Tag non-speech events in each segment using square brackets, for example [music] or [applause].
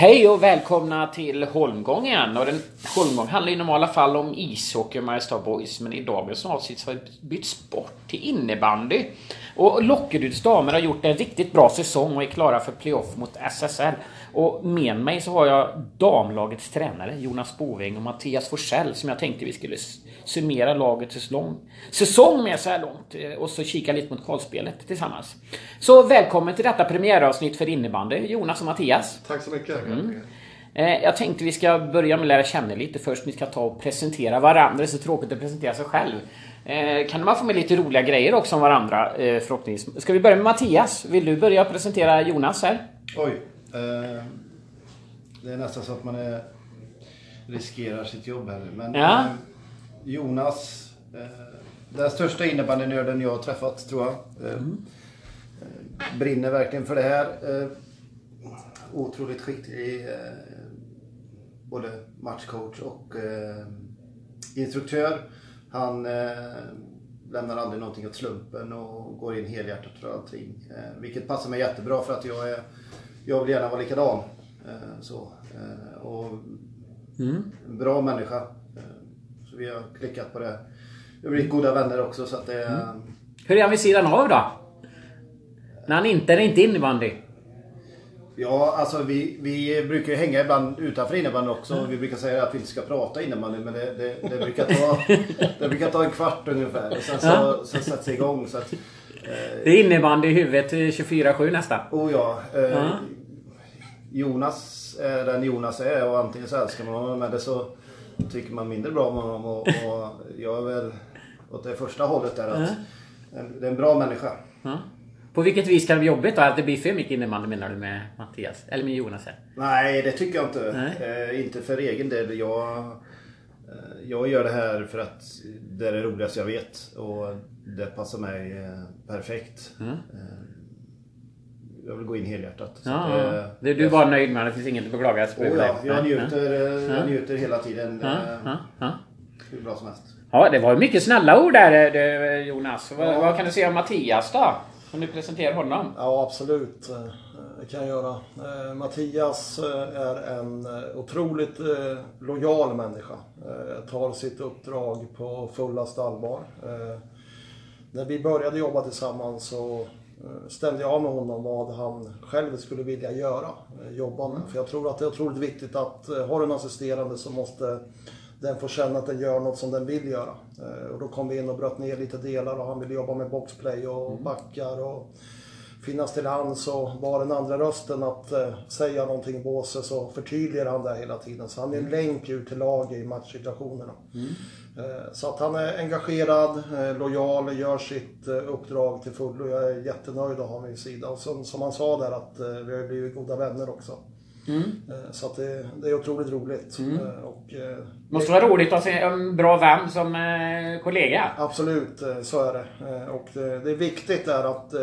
Hej och välkomna till Holmgången. Och den, Holmgång handlar i normala fall om ishockey och Mariestad Boys. Men i dagens avsnitt har vi bytt sport till innebandy. Och Lockeryds damer har gjort en riktigt bra säsong och är klara för playoff mot SSL. Och med mig så har jag damlagets tränare Jonas Boving och Mattias Forsell som jag tänkte vi skulle summera lagets säsong, säsong med så här långt. eh, Och så kika lite mot kvalspelet tillsammans. Så välkommen till detta premiäravsnitt för innebandy Jonas och Mattias. Tack så mycket. Eh, Jag tänkte vi ska börja med att lära känna lite först. Ni ska ta och presentera varandra. Det är så tråkigt att presentera sig själv. Eh, Kan man få med lite roliga grejer också om varandra förhoppningsvis. Ska vi börja med Mattias? Vill du börja presentera Jonas här? Oj. Eh, det är nästan så att man är, riskerar sitt jobb här. Men Ja. eh, Jonas, eh, den största innebandynörden jag har träffat tror jag. Eh, brinner verkligen för det här. Otroligt skicklig både matchcoach och instruktör. Han lämnar aldrig någonting åt slumpen och går in helhjärtat för allting. Eh, vilket passar mig jättebra för att jag, är, jag vill gärna vara likadan. Eh, så, eh, och en bra människa. Eh, så vi har klickat på det. Vi har blivit goda vänner också så att det Hur är han vid sidan av då? När han inte är inte innebandy. Ja, alltså vi, vi brukar ju hänga ibland utanför innebandy också. Vi brukar säga att vi inte ska prata innebandy men det, det, det, brukar, ta, [laughs] det brukar ta en kvart ungefär. Och sen så, så sätts det igång. Så att, Det är innebandy i huvudet eh, 24-7 nästan. oh ja, eh, Jonas är den Jonas är och antingen så älskar man honom eller så tycker man mindre bra om honom. Och, och jag är väl åt det första hållet där att en, det är en bra människa. Ja. På vilket vis kan det bli jobbigt då? Att det blir för mycket innebandy menar du med Mattias? Eller med Jonas här? Nej, det tycker jag inte. Eh, inte för egen del. Jag, eh, jag gör det här för att det är det roligaste jag vet. Och det passar mig eh, perfekt. Mm. Eh, jag vill gå in helhjärtat. Ja, det, du är bara nöjd med det? Det finns inget att beklaga sig oh, ja, jag Ja, njuter, eh, Ja. jag njuter hela tiden. Hur bra som helst. Ja, det var mycket snälla ord där Jonas. Vad, Ja. vad kan du säga om Mattias då? Om du presenterar honom. Ja, absolut. Det kan jag göra. Eh, Mattias eh, är en eh, otroligt lojal människa. Tar sitt uppdrag på fullaste allvar. När vi började jobba tillsammans så stämde jag av med honom vad han själv skulle vilja göra, jobba med. För jag tror att det är otroligt viktigt att har du en assisterande så måste den få känna att den gör något som den vill göra. Och då kom vi in och bröt ner lite delar och han ville jobba med boxplay och backar och finnas till hands och vara den andra rösten att eh, säga någonting i båset så förtydligar han det hela tiden. Så han är en länk ut till laget i matchsituationerna. Eh, så att han är engagerad, eh, lojal, gör sitt uppdrag till fullo. Jag är jättenöjd att ha honom vid sidan. Och som, som han sa där att vi har blivit goda vänner också. Eh, Så att det, det är otroligt roligt. Eh, Och, Måste vara roligt att se en bra vän som eh, kollega. Absolut, eh, så är det. Eh, Och det är viktigt är att,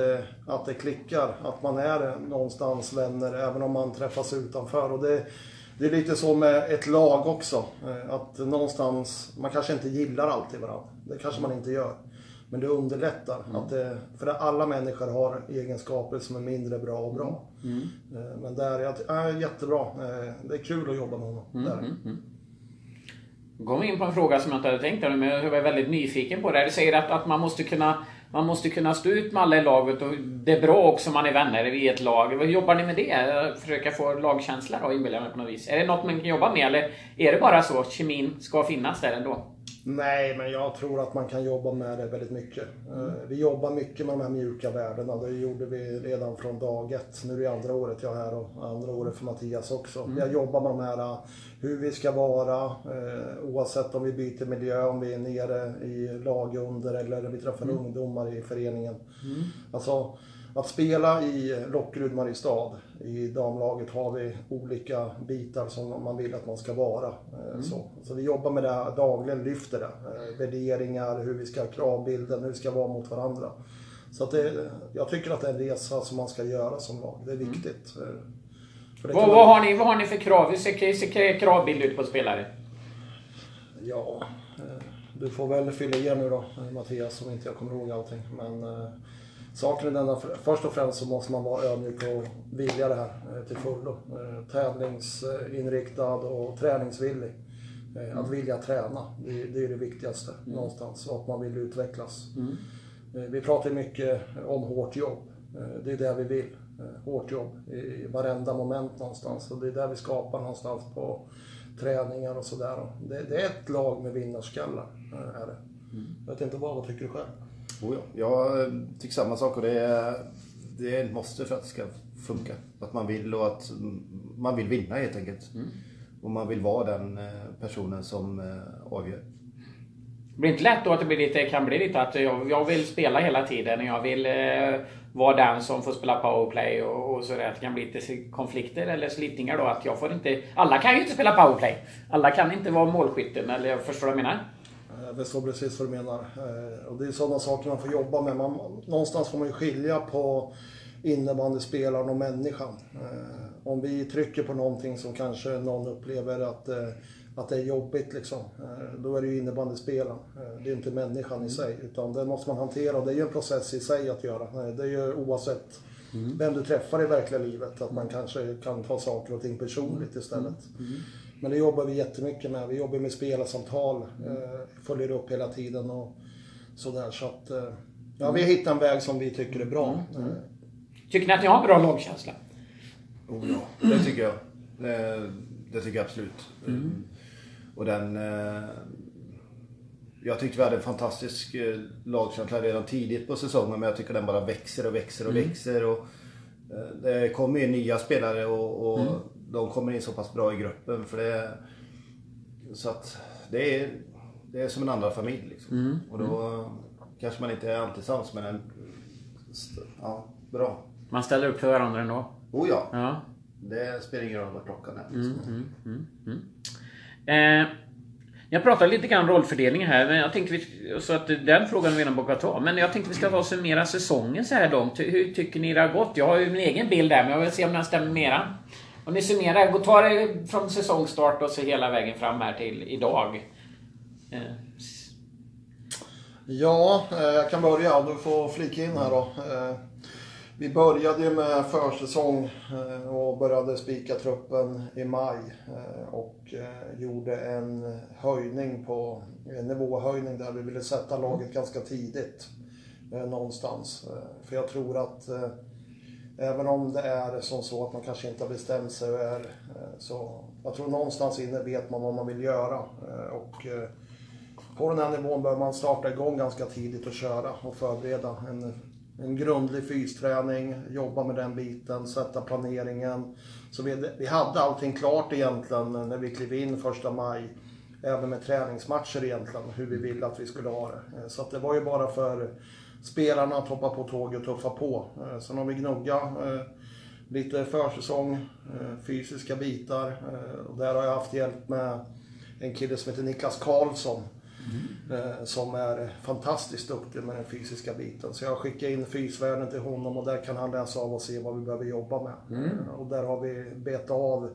att det klickar. Att man är någonstans vänner även om man träffas utanför. Och det, det är lite så med ett lag också. Att någonstans, man kanske inte gillar alltid varandra. Det kanske man inte gör. Men det underlättar. Att det, för alla människor har egenskaper som är mindre bra och bra. Eh, Men där, är äh, jättebra. Det är kul att jobba med honom. Där kom vi in på en fråga som jag inte hade tänkt på, men jag var väldigt nyfiken på det. Du säger att, att man, måste kunna, man måste kunna stå ut med alla i laget och det är bra också om man är vänner i ett lag. Hur jobbar ni med det? Försöka få lagkänsla då, inbillar jag mig på något vis. Är det något man kan jobba med eller är det bara så? Kemin ska finnas där ändå? Nej, men jag tror att man kan jobba med det väldigt mycket. Eh, Vi jobbar mycket med de här mjuka värdena. Det gjorde vi redan från dag ett. Nu är det andra året jag är här och andra året för Mattias också. Jag jobbar med de här eh, hur vi ska vara eh, oavsett om vi byter miljö, om vi är nere i lag under eller vi träffar ungdomar i föreningen. Alltså, att spela i Lockerud Mariestad, i damlaget har vi olika bitar som man vill att man ska vara. Eh, Så, så vi jobbar med det här dagligen, lyfter det. Eh, Värderingar, hur vi ska ha kravbilden, hur vi ska vara mot varandra. Så att det, jag tycker att det är en resa som man ska göra som lag. Det är viktigt. Eh, det Vad, vad, har ni, vad har ni för krav? Hur ser, ser kravbild ut på spelare? Ja, du får väl fylla igen nu då Mattias om inte jag kommer ihåg allting. Men saken är denna, först och främst så måste man vara ödmjuk och vilja det här eh, till fullo. Eh, tävlingsinriktad och träningsvillig. Eh, Att vilja träna, det, är det viktigaste någonstans. Och att man vill utvecklas. Eh, Vi pratar mycket om hårt jobb. Det är det vi vill. Hårt jobb i varenda moment någonstans. Och det är där vi skapar någonstans på träningar och sådär. Det, är ett lag med vinnarskallar. Är det. Jag vet inte vad, vad tycker du själv? Oh ja. Jag tycker samma sak och det är, det är ett måste för att det ska funka. Att man vill och att mm, man vill vinna helt enkelt. Och man vill vara den eh, personen som eh, avgör. Det blir inte lätt då att det blir lite, kan bli lite att jag, jag vill spela hela tiden. Jag vill eh, vara den som får spela powerplay och, och sådär. Det kan bli lite konflikter eller slitningar då. Att jag får inte... Alla kan ju inte spela powerplay. Alla kan inte vara målskytten. Eller förstår vad jag menar? Jag förstår precis vad du menar. Eh, Och det är sådana saker man får jobba med. Man, någonstans får man ju skilja på innebandyspelaren och människan. Eh, Om vi trycker på någonting som kanske någon upplever att, eh, att det är jobbigt, liksom, eh, då är det ju innebandyspelaren. Eh, Det är inte människan i sig, utan det måste man hantera. Det är ju en process i sig att göra. Eh, Det är ju oavsett vem du träffar i verkliga livet, att man kanske kan ta saker och ting personligt istället. Men det jobbar vi jättemycket med. Vi jobbar med spelarsamtal, eh, följer upp hela tiden och sådär. Så att, eh, ja, vi har hittat en väg som vi tycker är bra. Eh, Tycker ni att ni har en bra lagkänsla? Oh ja, det tycker jag. Det, det tycker jag absolut. Och den... Jag tyckte vi hade en fantastisk lagkänsla redan tidigt på säsongen men jag tycker den bara växer och växer och växer. Och det kommer ju nya spelare och, och de kommer in så pass bra i gruppen för det... Så att det är, det är som en andra familj liksom. Och då kanske man inte är alltid sams men en... Ja, bra. Man ställer upp för varandra ändå. Oh ja. Ja. Det spelar ingen roll vad klockan är. Mm, Liksom. Eh, jag pratade lite grann rollfördelning här, men jag tänkte vi, så att den frågan vi redan bockat av. Men jag tänkte vi ska ta och summera säsongen så här långt. Hur tycker ni det har gått? Jag har ju min egen bild där, men jag vill se om den stämmer med eran. Om ni summerar, gå- ta det från säsongstart och så hela vägen fram här till idag. Eh, ja, eh, jag kan börja. Du får flika in här då. Eh, vi började ju med försäsong och började spika truppen i maj och gjorde en höjning på, en nivåhöjning där vi ville sätta laget ganska tidigt någonstans. För jag tror att även om det är som så att man kanske inte har bestämt sig är, eh, så jag tror någonstans inne vet man vad man vill göra. Eh, och eh, på den här nivån bör man starta igång ganska tidigt och köra och förbereda en, en grundlig fysträning, jobba med den biten, sätta planeringen. Så vi, vi hade allting klart egentligen när vi klev in första maj. Även med träningsmatcher egentligen, hur vi ville att vi skulle ha det. Så att det var ju bara för spelarna att hoppa på tåget och tuffa på. Eh, Sen har vi gnuggat eh, lite försäsong, eh, fysiska bitar. eh, Och där har jag haft hjälp med en kille som heter Niklas Karlsson. eh, Som är fantastiskt duktig med den fysiska biten. Så jag skickar in fysvärden till honom och där kan han läsa av och se vad vi behöver jobba med. Eh, Och där har vi betat av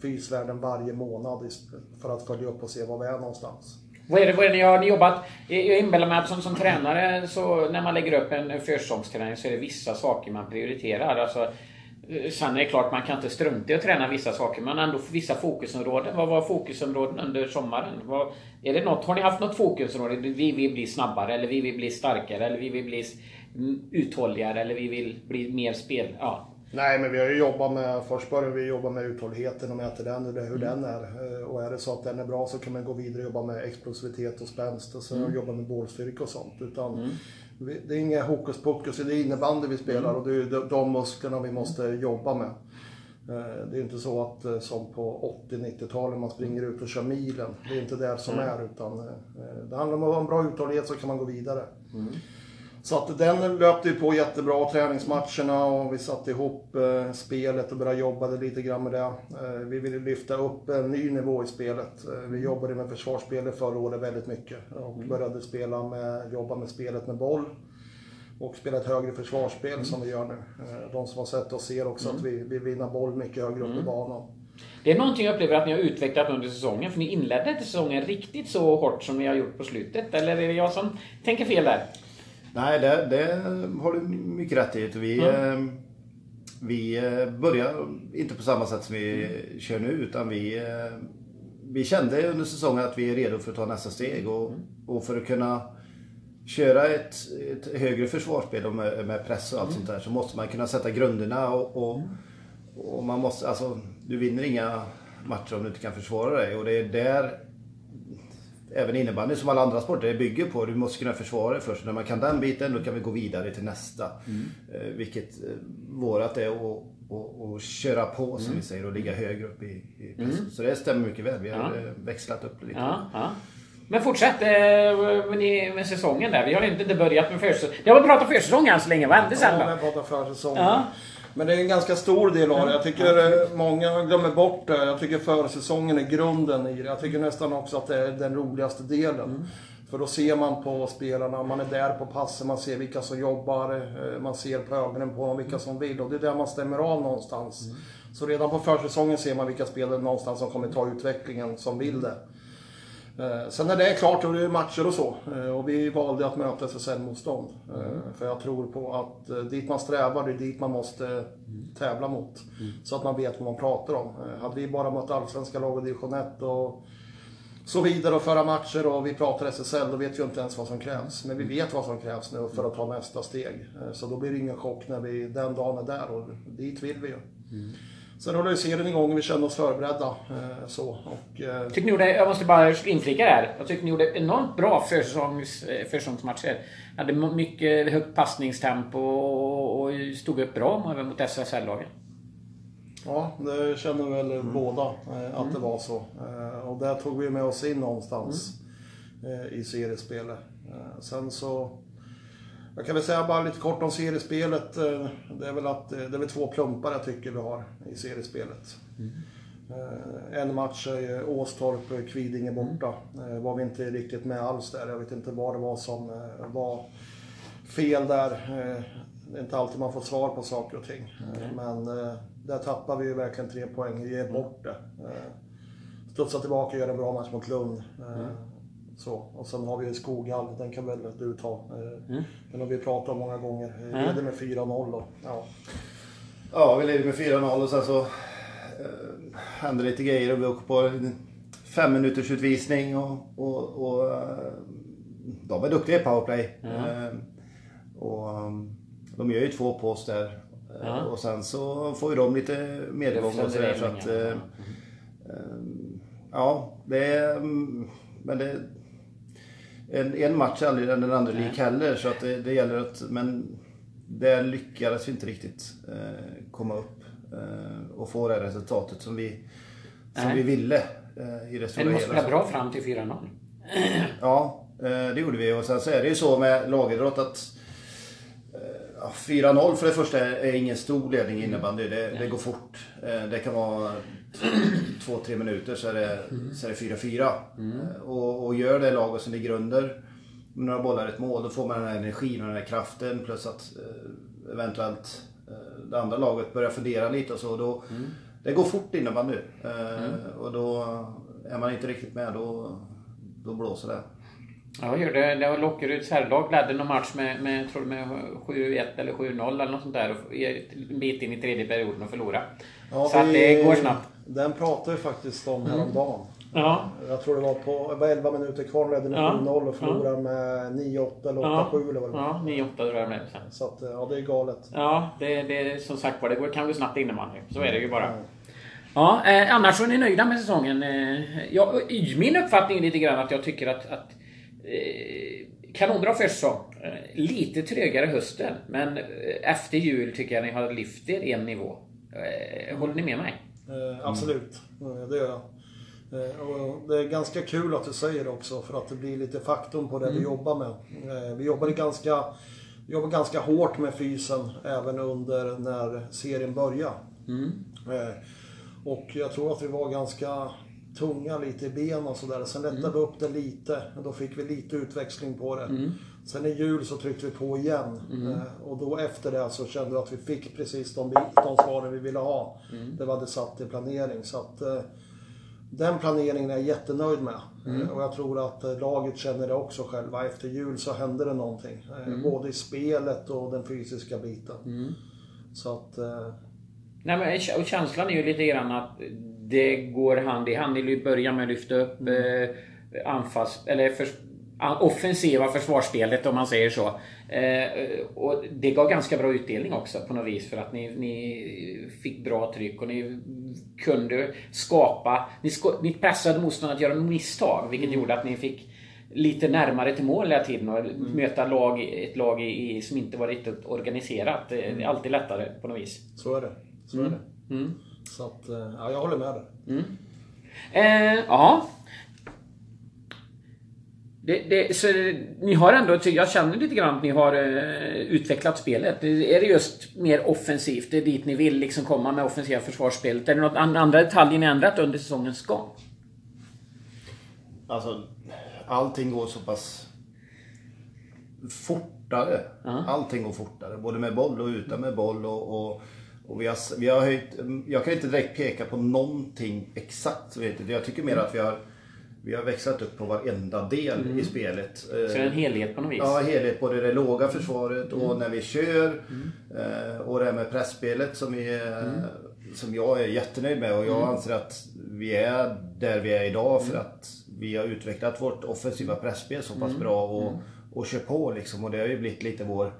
fysvärden varje månad för att följa upp och se var vi är någonstans. Vad är det, vad är det ni har ni jobbat? Jag inbillar mig att som, som tränare så när man lägger upp en försäsongsträning så är det vissa saker man prioriterar. Alltså, eh, sen är det klart man kan inte strunta i att träna vissa saker men ändå vissa fokusområden. Vad var fokusområden under sommaren? Vad, är det något, har ni haft något fokusområde? Vi vill bli snabbare eller vi vill bli starkare eller vi vill bli uthålligare eller vi vill bli mer spel... Ja. Nej, men vi har ju jobbat med, först började vi jobba med uthålligheten och mäter den, hur, hur den är. Eh, Och är det så att den är bra så kan man gå vidare och jobba med explosivitet och spänst och sen jobba med bålstyrka och sånt. Utan vi, det är inga hokus pokus, det är innebandy vi spelar och det är de, musklerna vi måste jobba med. Eh, Det är inte så att eh, som på 80-90-talet man springer ut och kör milen. Det är inte det som är utan det handlar om att ha en bra uthållighet så kan man gå vidare. Så att den löpte ju på jättebra, träningsmatcherna och vi satte ihop eh, spelet och började jobba lite grann med det. Eh, vi ville lyfta upp en ny nivå i spelet. Eh, vi jobbade med försvarsspelet förra året väldigt mycket och började spela med, jobba med spelet med boll. Och spela ett högre försvarsspel som vi gör nu. Eh, de som har sett oss ser också att vi, vi vinner boll mycket högre upp i banan. Det är någonting jag upplever att ni har utvecklat under säsongen. För ni inledde inte säsongen riktigt så hårt som ni har gjort på slutet. Eller är det jag som tänker fel där? Nej, det, det har du mycket rätt i. Vi, mm. vi eh, börjar inte på samma sätt som vi kör nu utan vi, eh, vi kände under säsongen att vi är redo för att ta nästa steg och, mm. och för att kunna köra ett, ett högre försvarsspel med, med press och allt mm. sånt där så måste man kunna sätta grunderna och, och, mm. och, man måste, alltså du vinner inga matcher om du inte kan försvara dig och det är där även innebandy som alla andra sporter bygger på. Du måste kunna försvara dig först. När man kan den biten då kan vi gå vidare till nästa. Mm. Eh, vilket eh, vårat är att och, och köra på som mm. vi säger och ligga högre upp i, i mm. Så det stämmer mycket väl. Vi har ja. Eh, växlat upp lite. Ja, ja. Men fortsätt med, med säsongen där. Vi har inte börjat med försäsong. Det har pratat försäsong än så länge. Vad hände sen då? Ja, vi pratat försäsong. Ja. Men det är en ganska stor del av det. Jag tycker många glömmer bort det. Jag tycker försäsongen är grunden i det. Jag tycker nästan också att det är den roligaste delen. Mm. För då ser man på spelarna, man är där på passen, man ser vilka som jobbar, eh, man ser på ögonen på dem vilka som vill och det är där man stämmer av någonstans. Mm. Så redan på försäsongen ser man vilka spelare någonstans som kommer ta utvecklingen, som vill det. Eh, sen när det är klart, då är det matcher och så. Eh, och vi valde att möta SSL-motstånd. Mm. För jag tror på att dit man strävar, det är dit man måste tävla mot. Mm. Så att man vet vad man pratar om. Hade vi bara mött allsvenska lag och division 1 och så vidare och föra matcher och vi pratar SSL, då vet vi inte ens vad som krävs. Men vi vet vad som krävs nu för att ta nästa steg. Eh, så då blir det ingen chock när vi den dagen är där och dit vill vi ju. Mm. Sen håller ju serien igång och vi känner oss förberedda. Eh, så, och, eh, tycker ni gjorde, jag måste bara inflika där. Jag tycker ni gjorde enormt bra försäsongs, försäsongsmatcher. Hade mycket högt passningstempo och, och stod upp bra mot SSL-lagen. Ja, det känner väl mm. båda eh, att mm. det var så. Eh, och där tog vi med oss in någonstans mm. eh, i seriespelet. Eh, sen så... Jag kan väl säga bara lite kort om seriespelet. Eh, det är väl att det är väl två plumpar jag tycker vi har i seriespelet. Mm. Eh, en match är Åstorp, Kvidinge borta. Var vi inte riktigt med alls där. Jag vet inte vad det var som var fel där. Det är inte alltid man får svar på saker och ting. Mm. Men där tappar vi ju verkligen tre poäng. Vi ger bort det. Eh, studsar tillbaka och gör en bra match mot Lund. Eh, mm. Så. Och sen har vi Skoghall, den kan väl du ta. Eh, mm. Den har vi pratat om många gånger. Vi mm. leder med 4-0 Ja. ja, vi leder med 4-0 och sen så eh, händer lite grejer och vi åker på fem minuters utvisning och, och, och de är duktiga i powerplay. Mm. och, de gör ju två på oss där Ja. Och sen så får ju de lite medgång och sådär. Så att, ja. Eh, eh, ja, det är... Mm, men det... En, en match är aldrig den andra lik heller. Så att det, det, gäller att... Men där lyckades vi inte riktigt eh, komma upp eh, och få det resultatet som vi, som vi ville eh, i det stora hela. Ni spela bra fram till 4-0. [clears throat] Ja, eh, det gjorde vi. Och sen så är det ju så med lagidrott att Ja, 4-0 för det första är ingen stor ledning i innebandy. Det, det, går fort. Eh, det kan vara 2-3 minuter så är det, mm. så är det 4-4. Mm. Eh, och, och, gör det laget som ligger under med några bollar ett mål, då får man den här energin och den här kraften. Plus att eh, eventuellt det andra laget börjar fundera lite och så. Då, mm. Det går fort innebandy. Mm. Och då är man inte riktigt med, då, då blåser det. Ja, det, det var Lockeryds herrlag ledde någon match med, med, tror med 7-1 eller 7-0 eller något sånt där. En bit in i tredje perioden och förlorade. Ja, så att det går snabbt. Den pratade vi faktiskt om häromdagen. Mm. Ja. Jag tror det var på var 11 minuter kvar, ledde med ja. 7-0 och förlorade ja. med 9-8 eller 8-7 ja. eller vad det var. Ja, 9-8 tror jag med. Så att, ja det är galet. Ja, det, det som sagt var, det går, kan gå snabbt innebandy. Så är det ju bara. Mm. Ja, eh, annars så är ni nöjda med säsongen? Eh, ja, min uppfattning är lite grann att jag tycker att, att kanonbra försäsong. Eh, lite trögare hösten, men eh, efter jul tycker jag ni har lyft er en nivå. Håller ni med mig? Eh, absolut, mm. det gör jag. Och det är ganska kul att du säger det också för att det blir lite faktum på det mm. vi jobbar med. Vi jobbade ganska, vi jobbade ganska hårt med fysen även under när serien började. Mm. Och jag tror att vi var ganska tunga lite i benen och sådär. Sen lättade mm. vi upp det lite. Och då fick vi lite utväxling på det. Mm. Sen i jul så tryckte vi på igen. Mm. Eh, och då efter det så kände vi att vi fick precis de, de svaren vi ville ha. Mm. Det vi hade satt i planering. Så att, eh, den planeringen är jag jättenöjd med. Mm. Och jag tror att eh, laget känner det också själva. Efter jul så hände det någonting. Mm. Både i spelet och den fysiska biten. Mm. Så att... Nej, men, och känslan är ju lite grann att det går hand i hand. Ni börjar med att lyfta upp mm. anfalls... Eller för, offensiva försvarsspelet om man säger så. Eh, och det gav ganska bra utdelning också på något vis för att ni, ni fick bra tryck och ni kunde skapa... Ni, sko, ni pressade motståndarna att göra misstag vilket mm. gjorde att ni fick lite närmare till mål hela tiden och mm. möta lag, ett lag i, som inte var riktigt organiserat. Det är mm. alltid lättare på något vis. Så är det. Så är mm. det. Mm. Så att, eh, ja, jag håller med dig. Mm. Eh, ja. Det, det, så ni har ändå, jag känner lite grann att ni har uh, utvecklat spelet. Är det just mer offensivt? Det är dit ni vill liksom komma med offensiva försvarsspelet? Är det något andra detaljer ni ändrat under säsongens gång? Alltså, allting går så pass fortare. Uh -huh. Allting går fortare. Både med boll och utan med boll. Och, och, och vi, har, vi har höjt, jag kan inte direkt peka på någonting exakt. Vet du. Jag tycker mer att vi har vi har växlat upp på varenda del mm. i spelet. Så en helhet på något vis? Ja, helhet. Både det låga försvaret och mm. när vi kör. Mm. Eh, och det här med pressspelet som, är, mm. som jag är jättenöjd med. Och jag mm. anser att vi är där vi är idag för att vi har utvecklat vårt offensiva pressspel så pass bra och, och kör på liksom. Och det har ju blivit lite vår,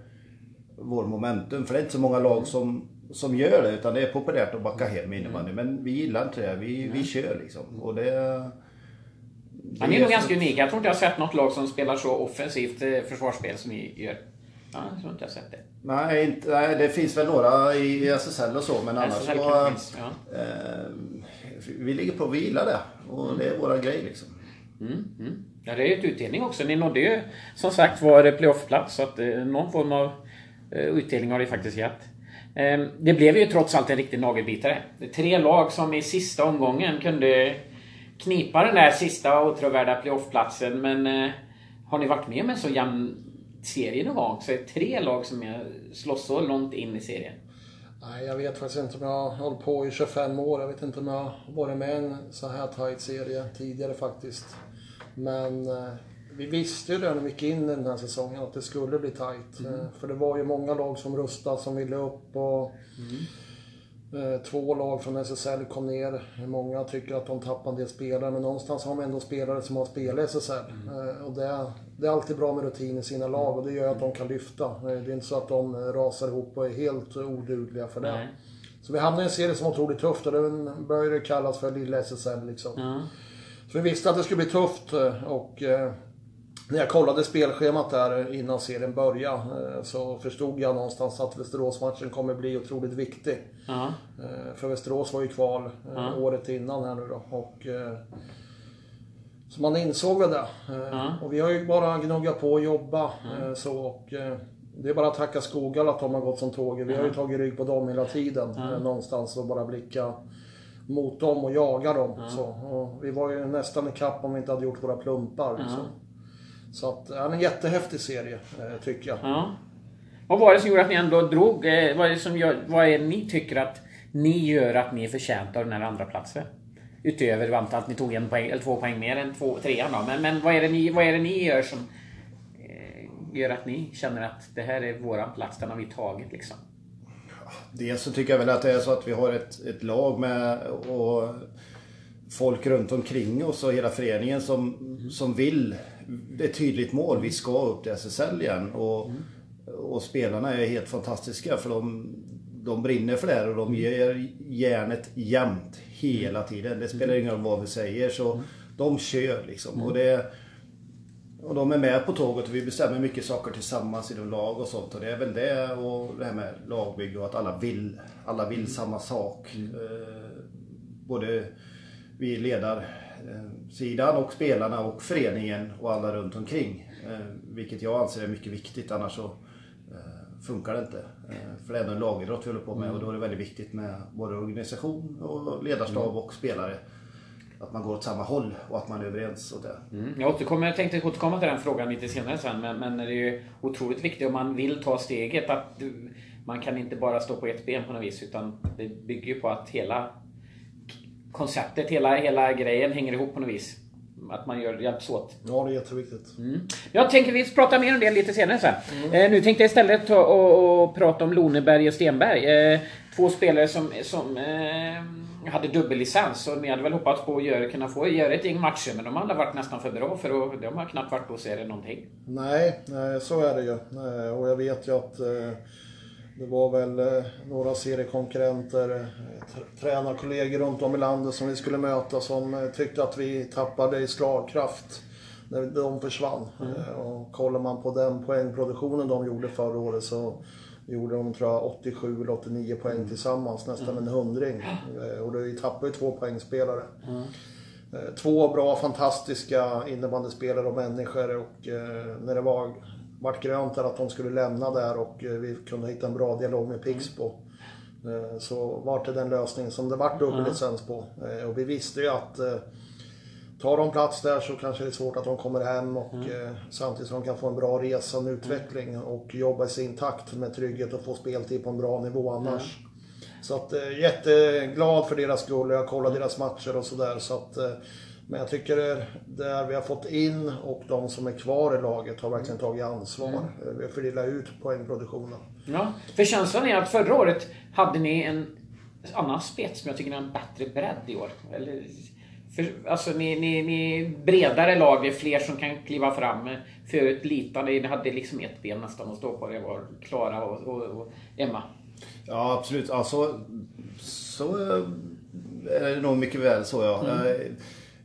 vår momentum. För det är inte så många lag som som gör det utan det är populärt att backa hem innebandy. Men vi gillar inte det. Vi, vi kör liksom. Och det, han är nog ganska unik. Jag tror inte jag har sett något lag som spelar så offensivt eh, försvarsspel som ni gör. Ja, jag tror inte jag sett det. Nej, inte, nej, det finns väl några i SSL och så, men annars så... Ja. Eh, vi ligger på att vila det. Och mm. det är våra grej liksom. Mm, mm. Ja, det är ju ett utdelning också. Ni nådde ju som sagt var playoffplats. Så att eh, någon form av Eh, utdelning har det faktiskt gett. Ehm, det blev ju trots allt en riktig nagelbitare. Tre lag som i sista omgången kunde knipa den där sista åtråvärda playoffplatsen. Men eh, har ni varit med om en så jämn serie någon gång? Så är det tre lag som slåss så långt in i serien. Nej, jag vet faktiskt inte om jag har hållit på i 25 år. Jag vet inte om jag har varit med i en så här tight serie tidigare faktiskt. Men eh, vi visste ju redan när vi gick in i den här säsongen att det skulle bli tight. Mm. Eh, för det var ju många lag som rustade, som ville upp och mm. Eh, två lag från SSL kom ner. Många tycker att de tappar en del spelare, men någonstans har de ändå spelare som har spelat i SSL. Mm. Eh, och det, det, är alltid bra med rutin i sina lag och det gör att de kan lyfta. Det är inte så att de rasar ihop och är helt odugliga för det. Nej. Så vi hamnade i en serie som var otroligt tufft och den började kallas för lilla SSL liksom. Så vi visste att det skulle bli tufft och när jag kollade spelschemat där innan serien började eh, så förstod jag någonstans att Västeråsmatchen kommer bli otroligt viktig. Uh -huh. För Västerås var ju kval eh, -huh. året innan här nu då. Och, eh, så man insåg väl det. -huh. Och vi har ju bara gnuggat på och jobba så. Och, det är bara att tacka Skogal att de har gått som tåget. Vi har ju tagit rygg på dem hela tiden. Någonstans och bara blicka mot dem och jaga dem. Så. Och vi var ju nästan i kapp om vi inte hade gjort våra plumpar. Så. Så att, ja, en jättehäftig serie, eh, tycker jag. Ja. Vad var det som gjorde att ni ändå drog? Eh, vad är det som gör, vad är det ni tycker att ni gör att ni är förtjänta av den här andra platsen? Utöver att ni tog en poäng, eller två poäng mer än två, trean då. Men, men vad, är det ni, vad är det ni gör som eh, gör att ni känner att det här är våran plats, den har vi tagit liksom? Dels så tycker jag väl att det är så att vi har ett, ett lag med och folk runt omkring oss och hela föreningen som, mm. som vill ett tydligt mål. Vi ska upp till SSL igen. Och, och spelarna är helt fantastiska för de, de brinner för det här och de ger järnet jämt hela tiden. Det spelar ingen roll vad vi säger. Så de kör liksom. Och, det, och de är med på tåget och vi bestämmer mycket saker tillsammans inom lag och sånt. Och det är väl det och det här med lagbygge och att alla vill, alla vill samma sak. Mm. Eh, både vi ledar Eh, sidan och spelarna och föreningen och alla runt omkring. Eh, vilket jag anser är mycket viktigt annars så eh, funkar det inte. För det är ändå en lagidrott vi håller på med och då är det väldigt viktigt med både organisation och ledarstab och spelare. Att man går åt samma håll och att man är överens åt det. Mm. Jag, återkommer, jag tänkte återkomma till den frågan lite senare sen men, men det är ju otroligt viktigt om man vill ta steget att man kan inte bara stå på ett ben på något vis utan det bygger ju på att hela konceptet, hela, hela grejen hänger ihop på något vis. Att man gör, hjälps åt. Ja, det är jätteviktigt. Mm. Jag tänker vi pratar mer om det lite senare sen. Eh, nu tänkte jag istället ta och, och prata om Loneberg och Stenberg. Eh, två spelare som, som eh, hade dubbellicens och ni hade väl hoppats på att göra, kunna få göra ett gäng matcher men de hade varit nästan för bra för att, de har knappt varit på serien någonting. Nej, nej, så är det ju. Eh, Och jag vet ju att eh, det var väl eh, några seriekonkurrenter, eh, tr- tränarkollegor runt om i landet som vi skulle möta som eh, tyckte att vi tappade i slagkraft när de försvann. Eh, Och kollar man på den poängproduktionen de gjorde förra året så gjorde de tror jag 87 eller 89 poäng tillsammans, nästan en hundring. Och vi tappade ju två poängspelare. Eh, Två bra, fantastiska innebandyspelare och människor och när det var vart grönt där att de skulle lämna där och eh, vi kunde hitta en bra dialog med Pixbo. Eh, så vart det den lösningen som det vart dubbellicens på. Eh, och vi visste ju att tar de plats där så kanske det är svårt att de kommer hem och eh, samtidigt som de kan få en bra resa och en utveckling och jobba i sin takt med trygghet och få speltid på en bra nivå annars. Så att jätteglad för deras skull. Jag kollar deras matcher och sådär. Så att, men jag tycker det där vi har fått in och de som är kvar i laget har verkligen tagit ansvar. Eh, Vi har fördelat ut poängproduktionen. Ja, för känslan är att förra året hade ni en annan spets, men jag tycker ni har en bättre bredd i år. Eller, för, alltså ni, ni, ni bredare lag, det är fler som kan kliva fram. Förut litade ni hade liksom ett ben nästan att stå på. Det var Klara och, och, och Emma. Ja, absolut. Alltså, så eh, är det nog mycket väl så ja. Eh,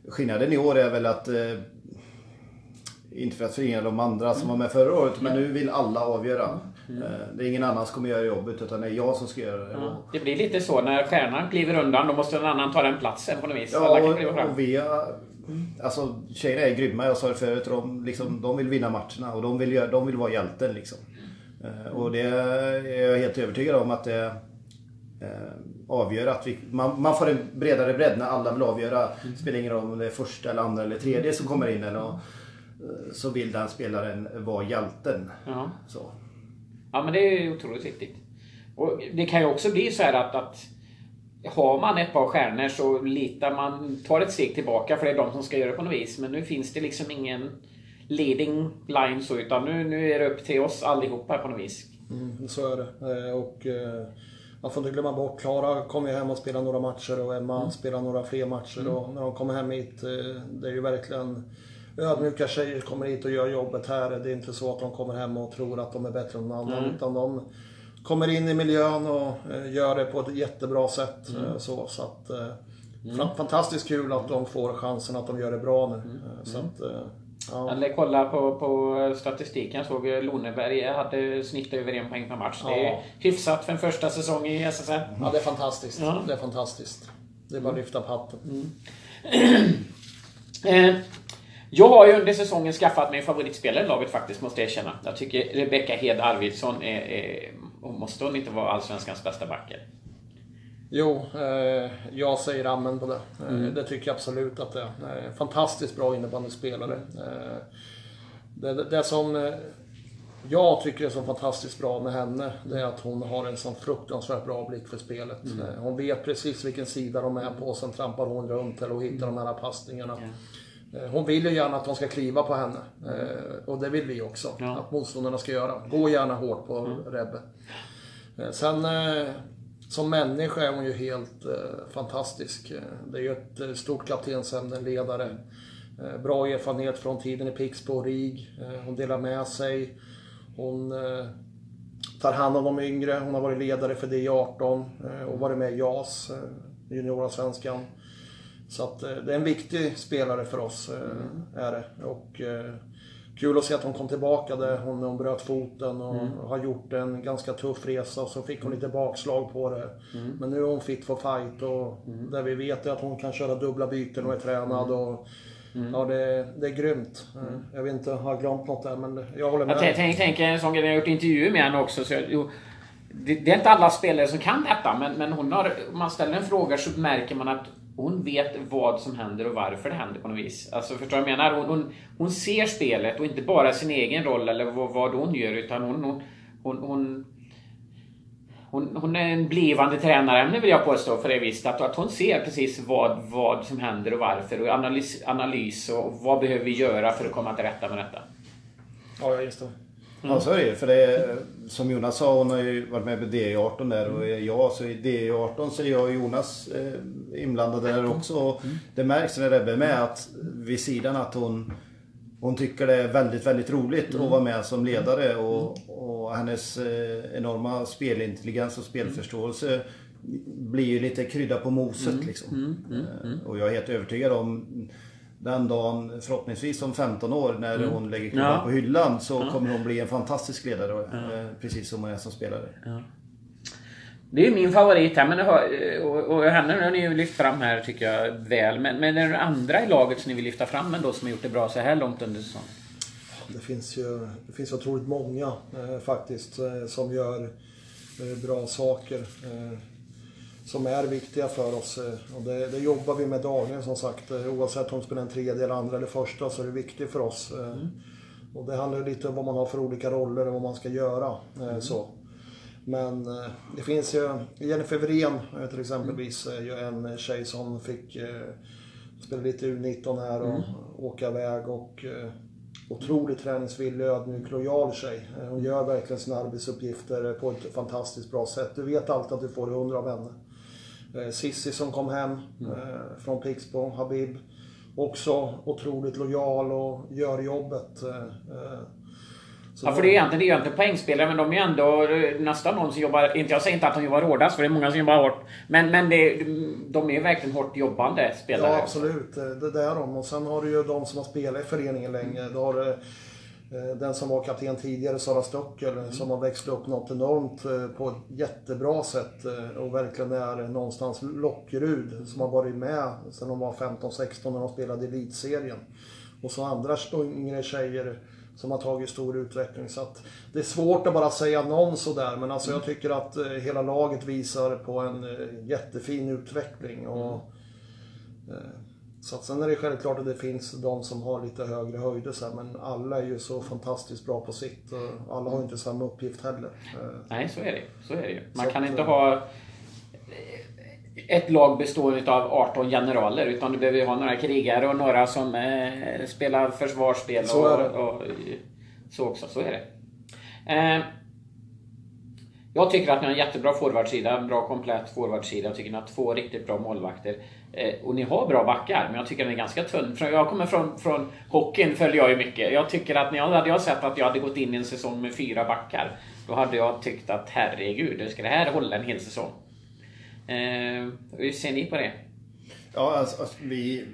Skillnaden i år är väl att eh, inte för att förringa de andra som var med förra året, men nu vill alla avgöra. Eh, Det är ingen annan som kommer göra jobbet, utan det är jag som ska göra det. Och- Det blir lite så när stjärnan kliver undan, då måste någon annan ta den platsen på något vis. Ja, Alla kan och, kliva fram. och vi har, Alltså tjejerna är grymma, jag sa det förut. De, liksom, de vill vinna matcherna och de vill, de vill vara hjälten liksom. Eh, Och det är jag helt övertygad om att det eh, avgör att vi, man, man får en bredare bredd när alla vill avgöra. Spelar ingen roll om det är första eller andra eller tredje som kommer in. Eller, eh, så vill den spelaren vara hjälten. Ja. Så. Ja men det är ju otroligt viktigt. Och det kan ju också bli så här att, att har man ett par stjärnor så litar man, tar ett steg tillbaka för det är de som ska göra det på något vis. Men nu finns det liksom ingen leading line så utan nu, nu är det upp till oss allihopa på något vis. Mm, så är det. Eh, Och man får inte glömma bort, Klara kommer ju hem och spelar några matcher och Emma spelar några fler matcher. Och när de kommer hem hit, eh, det är ju verkligen ödmjuka tjejer som kommer hit och gör jobbet här. Det är inte så att de kommer hem och tror att de är bättre än någon annan. Utan de kommer in i miljön och eh, gör det på ett jättebra sätt. eh, Så, så att, fa- Fantastiskt kul att de får chansen att de gör det bra nu. Eh, Så att, eh, ja. Eller kolla på, på statistiken. Såg Loneberg hade snittat över en poäng per match. Det är Ja. hyfsat för en första säsong i SSL. ja, det är fantastiskt. Ja. Det är fantastiskt. Det är bara att lyfta på hatten. [clears throat] Eh, jag har ju under säsongen skaffat mig favoritspelare i laget faktiskt, måste jag erkänna. Jag tycker Rebecka Hed Arvidsson är, är måste hon inte vara Allsvenskans bästa backer? Jo, eh, jag säger amen på det. Eh, Det tycker jag absolut att det är. Fantastiskt bra innebandyspelare. Eh, det, det, som eh, jag tycker är så fantastiskt bra med henne, det är att hon har en sån fruktansvärt bra blick för spelet. Eh, hon vet precis vilken sida de är på, sen trampar hon runt eller och hittar de här passningarna. Eh, Hon vill ju gärna att de ska kliva på henne. Och det vill vi också. Ja. Att motståndarna ska göra. Gå gärna hårt på Rebbe. Eh, Sen som människa är hon ju helt eh, fantastisk. Eh, Det är ju ett eh, stort kaptensämne, en ledare. Eh, Bra erfarenhet från tiden i Pixbo och RIG. Eh, Hon delar med sig. Hon eh, tar hand om de yngre. Hon har varit ledare för D18 eh, och varit med i JAS, juniora-svenskan. Så att det är en viktig spelare för oss, eh, är det. Och kul att se att hon kom tillbaka där hon, hon bröt foten och har gjort en ganska tuff resa och så fick hon lite bakslag på det. Men nu är hon fit for fight och det vi vet att hon kan köra dubbla byten och är tränad och Ja, det, det är grymt. Jag vet inte, har jag glömt något där men jag håller med. Jag tänker tänk, en sån grej, jag har gjort intervjuer med henne också. Så jag, jo, det, det är inte alla spelare som kan detta, men, men hon har, om man ställer en fråga så märker man att hon vet vad som händer och varför det händer på något vis. Alltså förstår du vad jag menar? Hon, hon, hon ser spelet och inte bara sin egen roll eller vad, vad hon gör utan hon, hon, hon, hon hon, hon är en blivande tränare, vill jag påstå för det visst. Att, att hon ser precis vad, vad som händer och varför och analys, analys och vad behöver vi göra för att komma till rätta med detta. Ja, jag instämmer. Ja så är det. För det är, som Jonas sa, hon har ju varit med på DI18 där. Och är jag så i DI18 så är jag och Jonas eh, inblandade där också. Och Det märks när Rebbe är med att vid sidan att hon hon tycker det är väldigt, väldigt roligt att vara med som ledare. Och, och hennes eh, enorma spelintelligens och spelförståelse blir ju lite krydda på moset liksom. Eh, Och jag är helt övertygad om den dagen, förhoppningsvis om 15 år, när hon lägger klubban Ja. på hyllan så kommer hon bli en fantastisk ledare. eh, Precis som hon är som spelare. Det är min favorit här, men det har, och, och henne har ni ju lyft fram här tycker jag väl. Men, men är det andra i laget som ni vill lyfta fram ändå som har gjort det bra så här långt under säsongen? Det finns ju det finns otroligt många eh, faktiskt eh, som gör eh, bra saker. Eh, som är viktiga för oss. Eh, och det, det jobbar vi med dagligen som sagt. Eh, oavsett om vi spelar en tredje, eller andra eller första så är det viktigt för oss. Eh, Och det handlar lite om vad man har för olika roller och vad man ska göra. Eh, så. Men det finns ju, Jennifer eh, till exempelvis, är ju en tjej som fick spela lite U19 här och åka iväg och otroligt träningsvillig, ödmjuk, lojal tjej. Hon gör verkligen sina arbetsuppgifter på ett fantastiskt bra sätt. Du vet alltid att du får det hundra av henne. Eh, Sissi som kom hem eh, från Pixbo, Habib. Också otroligt lojal och gör jobbet. eh. Så Ja, för det är egentligen, det är ju inte poängspelare, men de är ju ändå nästan någon som jobbar... Inte, jag säger inte att de jobbar hårdast, för det är många som jobbar hårt. Men, men det, de är ju verkligen hårt jobbande spelare. Ja, absolut. Det, det är de. Och sen har du ju de som har spelat i föreningen länge. Du har den som var kapten tidigare, Sara Stockel, som har växt upp något enormt eh, på ett jättebra sätt eh, och verkligen är någonstans Lockerud som har varit med sedan de var 15-16 när de spelade elitserien. Och så andra yngre tjejer som har tagit stor utveckling. Så det är svårt att bara säga någon sådär, men alltså jag tycker att eh, hela laget visar på en eh, jättefin utveckling. Och, eh, så att sen är det självklart att det finns de som har lite högre höjder så här, men alla är ju så fantastiskt bra på sitt. Och alla har inte samma uppgift heller. Eh, Nej, så är det Så är det ju. Man Så kan att, inte eh, ha ett lag bestående av 18 generaler utan du behöver ju ha några krigare och några som eh, spelar försvarsspel Så och, det. och, så också. Så är det. Eh, jag tycker att ni har en jättebra forwardsida, en bra komplett forwardsida. Jag tycker ni har två riktigt bra målvakter. Eh, och ni har bra backar, men jag tycker den är ganska tunn. För Jag kommer från, från hockeyn, följer jag ju mycket. Jag tycker att när jag hade jag sett att jag hade gått in i en säsong med fyra backar, då hade jag tyckt att herregud, ska det här hålla en hel säsong? Eh, hur ser ni på det? Ja, alltså, alltså, vi,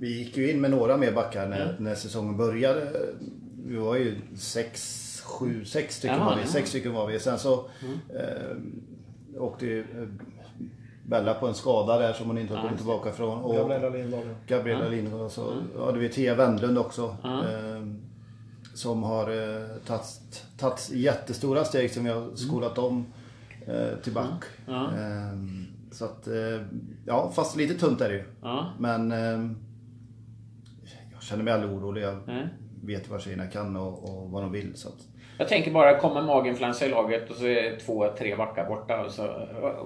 vi gick ju in med några mer backar när, när säsongen började. Vi var ju sex, sju, sex stycken Jaha, var vi. ja. Sex stycken var vi. Sen så eh, åkte ju eh, Bella på en skada där som hon inte har kommit tillbaka från. Och Gabriella Lindahl. ja. Gabriella Lindholm och så hade vi Tia Wendlund också. Eh, som har eh, tagit, jättestora steg som vi har skolat om eh, till back. Ja. Eh, så att, eh, ja fast lite tunt är det ju. Ja. Men eh, jag känner mig aldrig orolig. Jag vet vad tjejerna kan och, och vad de vill. Så att, Jag tänker bara, kommer maginfluensa i laget och så är två, tre backar borta. Och så,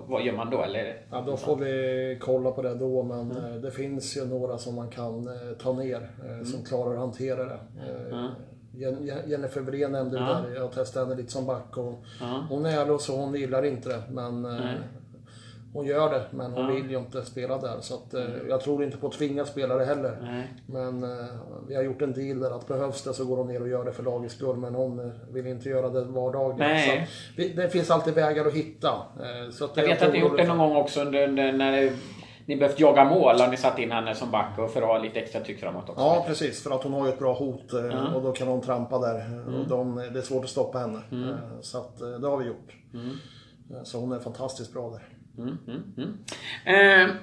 vad gör man då? Eller? Ja, då får vi kolla på det då, men eh, det finns ju några som man kan eh, ta ner, eh, som klarar att hantera det. Jen- Jennifer Wirén nämnde Ja. där, jag testade henne lite som back och hon är ärlig och så, hon gillar inte det, men hon gör det, men hon vill ju inte spela där. Så att, eh, jag tror inte på att tvinga spelare heller. Nej. Men eh, vi har gjort en deal där att behövs det så går hon ner och gör det för lagets skull. Men hon eh, vill inte göra det vardagligen. Nej. Så att det finns alltid vägar att hitta. Så att Jag vet tror att ni gjort det någon gång också under, under, när ni behövt jaga mål. Har ni satt in henne som back och för att ha lite extra tryck framåt också? Ja, precis. För att hon har ju ett bra hot eh, och då kan hon trampa där. Och de, det är svårt att stoppa henne. Eh, Så att, det har vi gjort. Eh, Så hon är fantastiskt bra där. Mm, mm, mm. Eh,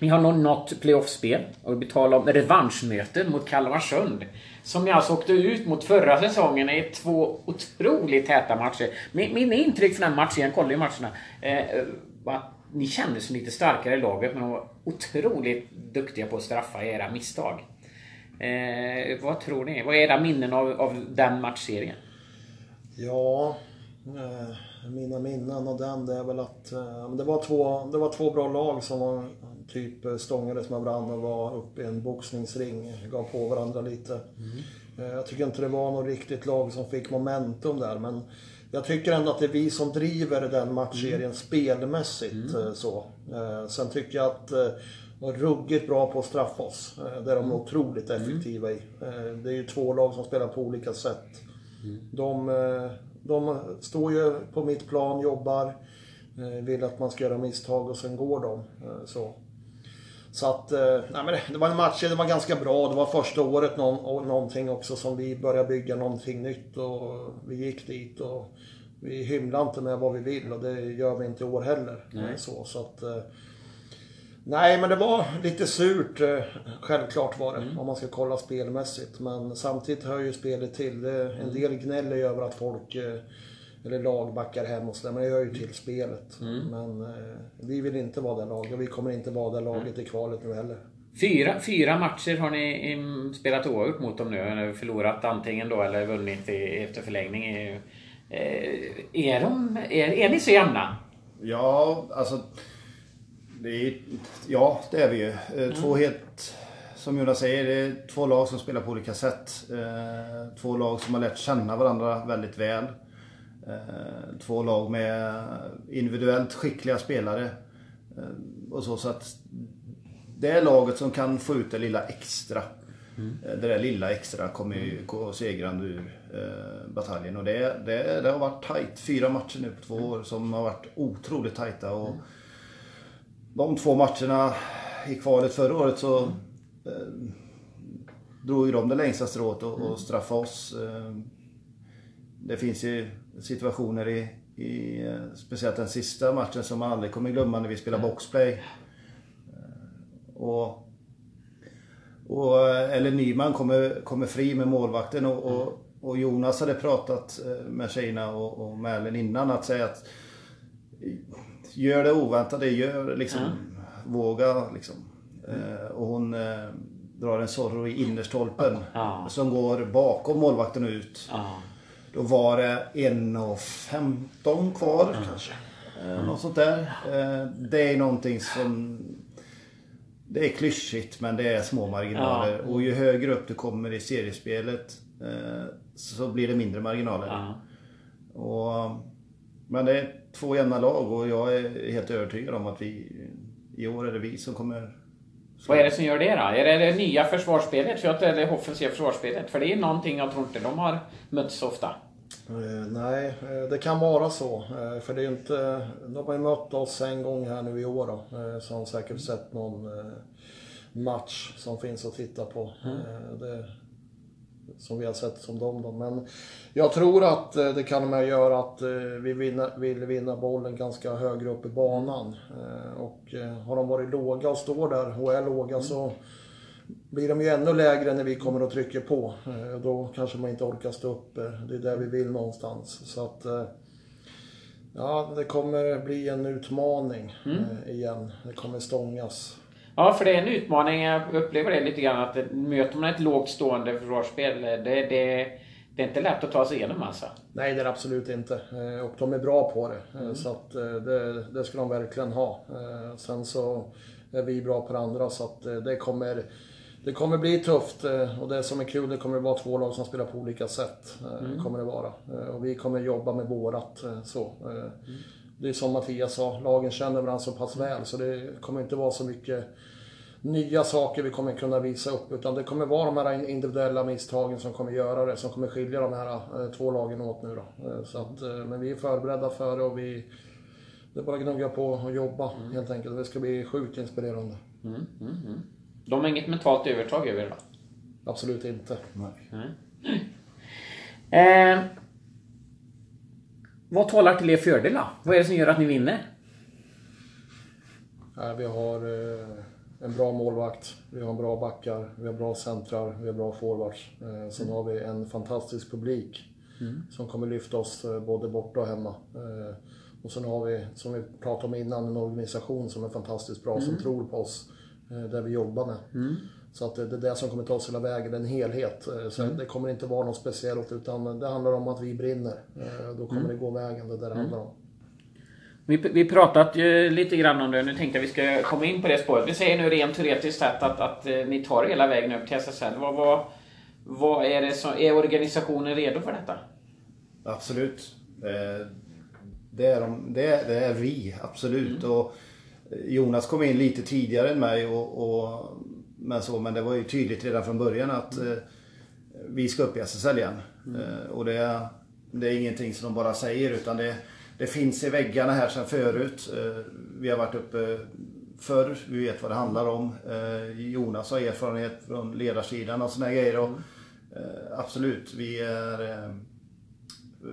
ni har nog något playoffspel och vi talar om revanschmöten mot Kalmarsund. Som ni alltså åkte ut mot förra säsongen i två otroligt täta matcher. Min, min intryck från den matchen, jag kollade ju matcherna, eh, var att ni kändes som lite starkare i laget men de var otroligt duktiga på att straffa era misstag. Eh, vad tror ni? Vad är era minnen av, av den matchserien? Ja, eh, mina minnen av den det är väl att eh, det, var två, det var två bra lag som var, typ eh, stångades med varandra och var uppe i en boxningsring. Gav på varandra lite. Eh, Jag tycker inte det var något riktigt lag som fick momentum där men jag tycker ändå att det är vi som driver den matchserien spelmässigt. eh, Så. Sen tycker jag att eh, var ruggigt bra på att straffa oss. Det är de otroligt effektiva i. Det är ju två lag som spelar på olika sätt. De, eh, de står ju på mitt plan, jobbar, eh, vill att man ska göra misstag och sen går de. eh, Så. Så att, eh, nej men det, var en match, det var ganska bra. Det var första året någon, någonting också som vi började bygga någonting nytt och vi gick dit och vi hymlar inte med vad vi vill och det gör vi inte i år heller. Nej. Så, så att, nej men det var lite surt, eh, självklart var det, om man ska kolla spelmässigt. Men samtidigt hör ju spelet till. En del gnäller ju över att folk eh, eller lag backar hem och sådär, men det hör ju till spelet. Men eh, vi vill inte vara det laget och vi kommer inte vara det laget i kvalet nu heller. Fyra, fyra matcher har ni mm, spelat oavgjort mot dem nu. Förlorat antingen då eller vunnit i, efter förlängning. Eh, Är, de, är, är ni så jämna? Ja, alltså... Det är, ja, det är vi ju. Eh, Två helt... Som Jonas säger, det är två lag som spelar på olika sätt. Eh, Två lag som har lärt känna varandra väldigt väl. Eh, Två lag med individuellt skickliga spelare. Och så, så att det är laget som kan få ut det lilla extra. Eh, Det där lilla extra kommer ju gå segrande ur eh, bataljen. Och det, det, det har varit tajt. Fyra matcher nu på två år som har varit otroligt tajta. Och de två matcherna i kvalet förra året så eh, drog ju de det längsta strået och, och straffade oss. Eh, det finns ju situationer i, i eh, speciellt den sista matchen som man aldrig kommer glömma när vi spelar boxplay. Eh, Och, och, eh, eller Nyman kommer, kommer fri med målvakten och, och, och Jonas hade pratat eh, med tjejerna och, och Ellen innan att säga att Gör det oväntade, gör liksom, våga liksom. Eh, och hon eh, drar en Zorro i innerstolpen Ja. som går bakom målvakten ut. Ja. Då var det 1.15 kvar kanske. Eh, något sånt där. Eh, det är någonting som... Det är klyschigt men det är små marginaler. Och ju högre upp du kommer i seriespelet eh, så blir det mindre marginaler. Ja. Och, men det är två jämna lag och jag är helt övertygad om att vi i år är det vi som kommer... Vad är det som gör det då? Är det det nya försvarsspelet? För att, eller offensiva försvarsspelet? För det är någonting jag tror inte de har mötts så ofta. Eh, nej, eh, det kan vara så. Eh, för det är inte... De har ju mött oss en gång här nu i år då. Så har de säkert sett någon match som finns att titta på. Eh, det, som vi har sett som dem då. Men jag tror att eh, det kan med göra att eh, vi vinna, vill vinna bollen ganska högre upp i banan. Eh, Och har de varit låga och står där och är låga så blir de ju ännu lägre när vi kommer och trycker på. Då kanske man inte orkar stå upp. Det är där vi vill någonstans. Så att... Ja, det kommer bli en utmaning eh, igen. Det kommer stångas. Ja, för det är en utmaning. Jag upplever det lite grann att möter man ett lågt stående försvarsspel, det, det, det är inte lätt att ta sig igenom alltså. Nej, det är det absolut inte. Eh, Och de är bra på det. Eh, Så att eh, det, det ska de verkligen ha. Sen så är vi bra på det andra så att det kommer det kommer bli tufft och det som är kul det kommer vara två lag som spelar på olika sätt. eh, Kommer det vara. Och vi kommer jobba med vårat så. Eh, Det är som Mattias sa, lagen känner varandra så pass väl så det kommer inte vara så mycket nya saker vi kommer kunna visa upp. Utan det kommer vara de här individuella misstagen som kommer göra det. Som kommer skilja de här eh, två lagen åt nu då. Eh, Så att, eh, men vi är förberedda för det och vi... Det är bara att gnugga på och jobba helt enkelt. Det ska bli sjukt inspirerande. De har inget mentalt övertag över det då? Absolut inte. Eh, vad talar till er fördel då? Vad är det som gör att ni vinner? Nej, vi har eh, en bra målvakt, vi har bra backar, vi har bra centrar, vi har bra forwards. Eh, sen har vi en fantastisk publik som kommer lyfta oss eh, både borta och hemma. Och sen har vi, som vi pratade om innan, en organisation som är fantastiskt bra, som tror på oss. där vi jobbar med. Så att det är det som kommer ta oss hela vägen, en helhet. Eh, Så det kommer inte vara något speciellt utan det handlar om att vi brinner. Eh, Då kommer det gå vägen, det är det det handlar om. Vi, vi pratat ju lite grann om det, nu tänkte jag vi ska komma in på det spåret. Vi säger nu rent teoretiskt sett att, att eh, ni tar hela vägen upp till SSL. Vad, vad, vad är det som, är organisationen redo för detta? Absolut. Det är, de, det, är, det är vi, absolut. Och Jonas kom in lite tidigare än mig. Och, och, men, så, men det var ju tydligt redan från början att eh, vi ska upp i SSL igen. Eh, och det, är- det är ingenting som de bara säger utan det, det finns i väggarna här sedan förut. Eh, vi har varit uppe förr, vi vet vad det handlar om. Eh, Jonas har erfarenhet från ledarsidan och såna grejer. Och, eh, absolut, vi är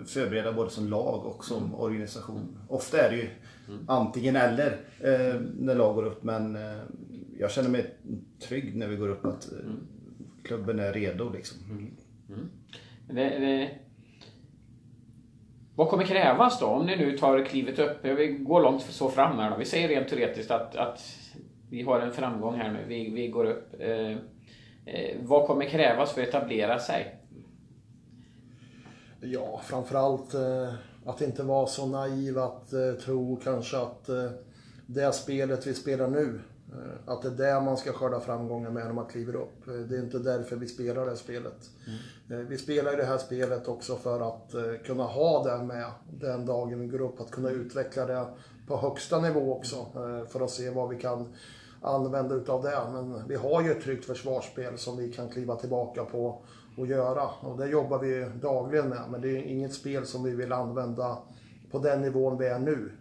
förbereda både som lag och som organisation. Ofta är det ju antingen eller när lag går upp men jag känner mig trygg när vi går upp att eh, klubben är redo liksom. Det, det, vad kommer krävas då om ni nu tar klivet upp? Jag vill gå långt så fram här då. Vi säger rent teoretiskt att, att vi har en framgång här nu. Vi, vi går upp. Eh, eh, vad kommer krävas för att etablera sig? Ja, framförallt eh, att inte vara så naiv att eh, tro kanske att eh, det spelet vi spelar nu, att det är där man ska skörda framgångar med när man kliver upp. Eh, det är inte därför vi spelar det här spelet. Eh, vi spelar det här spelet också för att eh, kunna ha det med den dagen vi går upp, att kunna utveckla det på högsta nivå också eh, för att se vad vi kan använda utav det. Men vi har ju ett tryggt försvarsspel som vi kan kliva tillbaka på och göra. Och det jobbar vi dagligen med. Men det är inget spel som vi vill använda på den nivån vi är nu.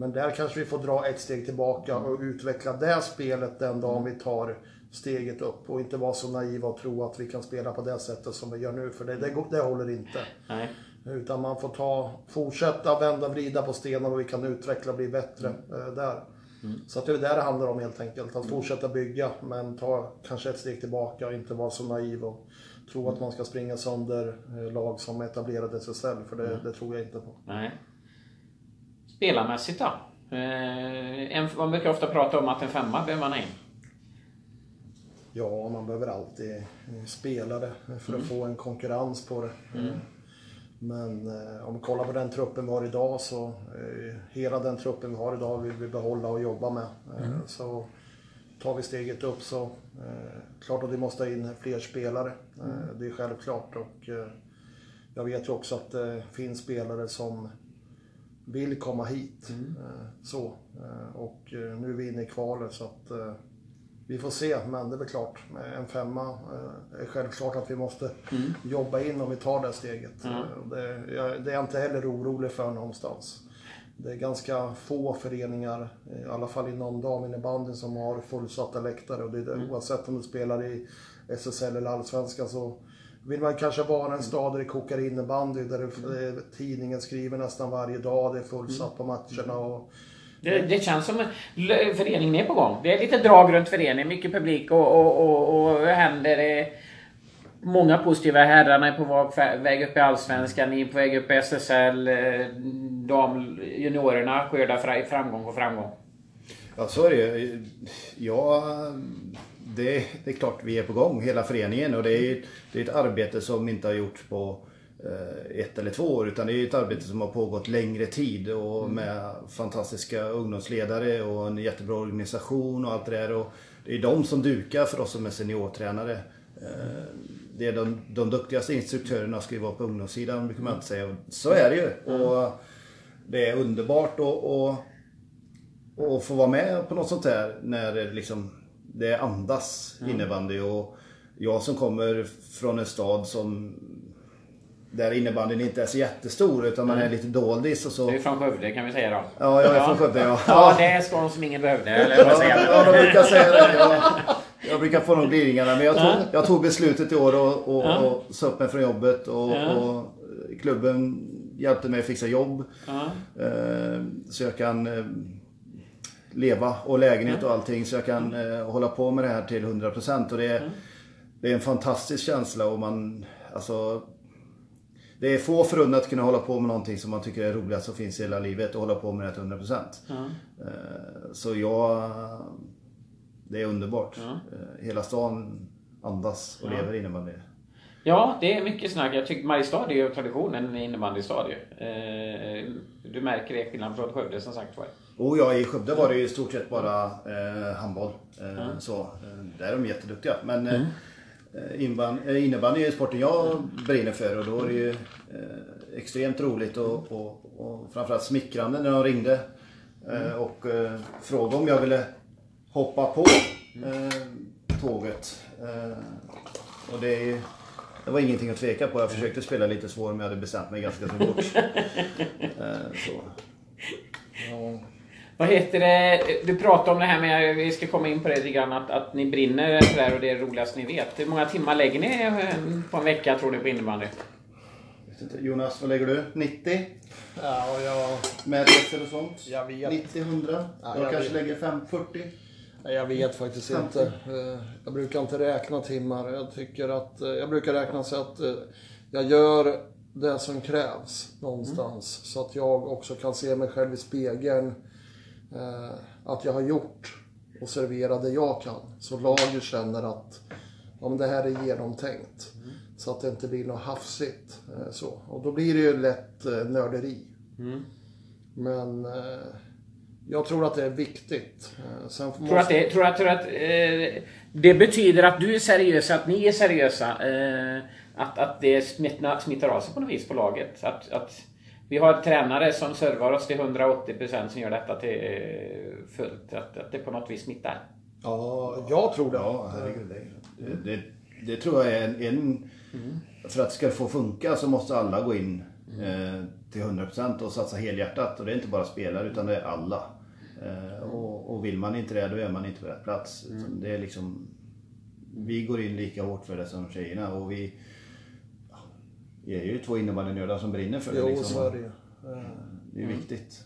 Men där kanske vi får dra ett steg tillbaka och utveckla det spelet den dagen vi tar steget upp. Och inte vara så naiva och tro att vi kan spela på det sättet som vi gör nu. För det, det, det håller inte. Nej. Utan man får ta, fortsätta vända och vrida på stenar och vi kan utveckla och bli bättre eh, där. Så att det är det det handlar om helt enkelt. Att fortsätta bygga men ta kanske ett steg tillbaka och inte vara så naiv och tro att man ska springa sönder eh, lag som etablerade SSL. För det, det tror jag inte på. Nej. Spelarmässigt då? Eh, en, man brukar ofta prata om att en femma behöver man ha in. Ja, man behöver alltid spelare för att få en konkurrens på det. Eh, Men eh, om vi kollar på den truppen vi har idag så eh, hela den truppen vi har idag vill vi behålla och jobba med. Eh, Så tar vi steget upp så eh, klart att vi måste ha in fler spelare. Eh, Det är självklart och jag vet ju också att det finns spelare som vill komma hit. Eh, Så. Eh, Och eh, nu är vi inne i kvalet så att vi får se, men det är väl klart. med En femma är självklart att vi måste jobba in om vi tar det steget. Och Det, jag, det är jag inte heller orolig för någonstans. Det är ganska få föreningar, i alla fall inom daminnebandyn, som har fullsatta läktare. Och det det, Oavsett om du spelar i SSL eller Allsvenskan så vill man kanske vara en stad där det kokar innebandy, där det, tidningen skriver nästan varje dag, det är fullsatt på matcherna. Och, Det, det känns som l- föreningen är på gång. Det är lite drag runt föreningen, mycket publik och, och, och, och händer. Många positiva. Herrarna är på väg upp i Allsvenskan, ni är på väg upp i SSL. eh, Dam, juniorerna skördar fra- framgång på framgång. Ja, så är det. Ja, det, det är klart vi är på gång, hela föreningen. Och det är, det är ett arbete som inte har gjorts på eh, ett eller två år. Utan det är ett arbete som har pågått längre tid. Och med fantastiska ungdomsledare och en jättebra organisation och allt det där. Och det är de som dukar för oss som är seniortränare. Eh, Det är de, de duktigaste instruktörerna ska ju vara på ungdomssidan, brukar man inte säga. Och Så är det ju. Och det är underbart och, och och få vara med på något sånt här när det liksom det andas innebandy. Och jag som kommer från en stad som där innebandyn inte är så jättestor utan man är lite doldis och så. Du är från Skövde kan vi säga då. Ja, jag är från Skövde ja. Ja, det är skål som ingen behövde. Eller vad säger Ja, jag? de brukar säga det. Jag, jag brukar få de glidningarna. Men jag tog, jag tog beslutet i år och, och, och sa upp mig från jobbet. Och, Ja. och klubben hjälpte mig att fixa jobb. Ja. Eh, så jag kan eh, leva och lägenhet och allting. Så jag kan eh, hålla på med det här till 100%. Och det är, det är en fantastisk känsla. Och man, alltså, det är få förunnat att kunna hålla på med någonting som man tycker är roligast som finns i hela livet och hålla på med det till 100%. Eh, Så jag, det är underbart. Eh, Hela stan andas och lever innebandy. Ja, det är mycket snack. Jag tycker Mariestad är ju traditionen i innebandystad ju. Eh, Du märker det skillnad från Skövde som sagt var. Och ja, i Skövde var det ju i stort sett bara eh, handboll. Eh, så, där är de jätteduktiga. Men eh, innebandy är sporten jag brinner för och då är det ju extremt roligt och, och, och framförallt smickrande när de ringde eh, och frågade om jag ville hoppa på eh, tåget. Och det, är ju- det var ingenting att tveka på. Jag försökte spela lite svår men jag hade bestämt mig ganska så fort. [laughs] Eh, så. Ja. Vad heter det? Du pratade om det här med, vi ska komma in på det lite grann, att, att ni brinner för det här och det är det roligaste ni vet. Hur många timmar lägger ni eh, på en vecka tror ni på innebandy? Jonas, vad lägger du? 90? Ja, och jag, Med resor och sånt? Jag vet. 90, 100? Ja, jag jag kanske vet. lägger 5, 40? Jag vet faktiskt inte. Eh, Jag brukar inte räkna timmar. Jag tycker att, eh, jag brukar räkna så att eh, jag gör det som krävs någonstans. Så att jag också kan se mig själv i spegeln. Att jag har gjort och serverat det jag kan. Så laget känner att ja, men det här är genomtänkt. Så att det inte blir något hafsigt. Så. Och då blir det ju lätt nörderi. Men eh, jag tror att det är viktigt. Eh, Sen Tror du att, det, tror att, tror att eh, det betyder att du är seriös, att ni är seriösa? Eh, att, att det smittar, smittar av sig på något vis på laget? Att, att vi har tränare som servar oss till 180% som gör detta till eh, fullt. Att, att det på något vis smittar? Ja, jag tror det. Ja, herregud. Det, det, det tror jag är en... en För att det ska få funka så måste alla gå in eh, till 100% och satsa helhjärtat. Och det är inte bara spelare utan det är alla. Eh, och, och vill man inte det då är man inte på rätt plats. Utan Det är liksom... Vi går in lika hårt för det som tjejerna och vi... Vi är ju två innebandynördar som brinner för det. Jo, liksom. så är det ju. Eh, Det är viktigt.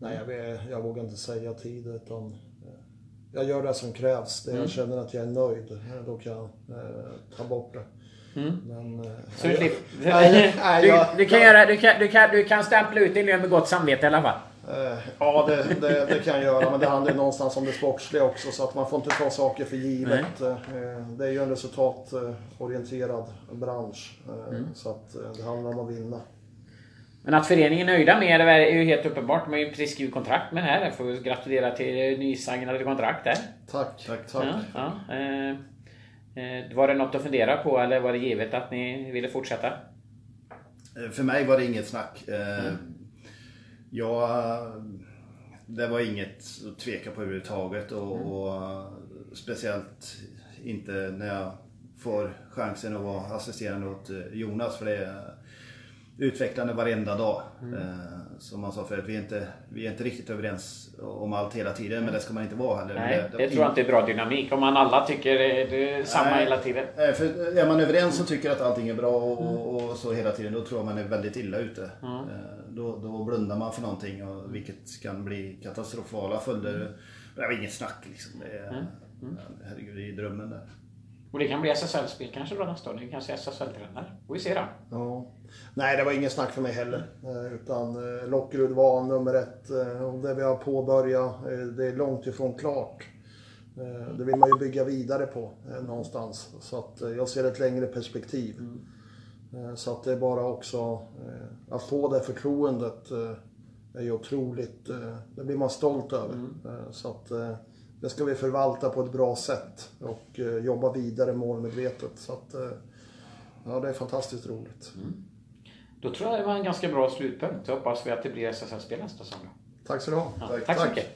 Nej, jag, jag vågar inte säga tid utan eh, jag gör det som krävs. Det jag känner att jag är nöjd, då kan jag eh, ta bort det. Men... eh, Så du, Nej, nej, du, jag- du, kan göra, du, kan, du, kan, du kan stämpla ut din lön med gott samvete i alla fall. Eh, Ja, det, det, det kan jag göra. Men det handlar ju någonstans om det sportsliga också. Så att man får inte ta saker för givet. Eh, Det är ju en resultatorienterad bransch. Eh, Så att det handlar om att vinna. Men att föreningen är nöjda med det är ju helt uppenbart. De har ju precis skrivit kontrakt med det här. Jag får gratulera till nysignade kontrakt där. Tack. Tack. tack. Ja, ja. Var det något att fundera på eller var det givet att ni ville fortsätta? För mig var det inget snack. Eh, Jag, det var inget att tveka på överhuvudtaget och, och speciellt inte när jag får chansen att vara assisterande åt eh, Jonas för det är utvecklande varenda dag. Eh, Som man sa förut, vi är, inte, vi är inte riktigt överens om allt hela tiden men det ska man inte vara heller. Nej, Men det tror jag inte är bra dynamik. Om man alla tycker det det är samma Nej. hela tiden. Nej, för är man överens och tycker att allting är bra och, och så hela tiden, då tror jag man är väldigt illa ute. Eh, Då, då blundar man för någonting, och, vilket kan bli katastrofala följder. Det var inget snack liksom. Det är, Herregud, det är drömmen där. Och det kan bli SSL-spel kanske då nästa år. Ni kanske är SSL-tränare. Får vi se då. Ja. Nej, det var ingen snack för mig heller. Eh, Utan eh, Lockerud var nummer ett. eh, Och det vi har påbörjat, det är långt ifrån klart. Det vill man ju bygga vidare på någonstans. Så att jag ser ett längre perspektiv. Eh, Så att det är bara också att få det förtroendet är ju otroligt, det blir man stolt över. Eh, Så att det ska vi förvalta på ett bra sätt och eh, jobba vidare målmedvetet. Så att eh, ja, det är fantastiskt roligt. Då tror jag det var en ganska bra slutpunkt. Så hoppas vi att det blir SSL-spel nästa säsong. då. Tack så du ha. Ja, tack så mycket.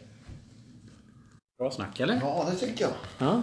Bra snack eller? Ja, det tycker jag. Ja.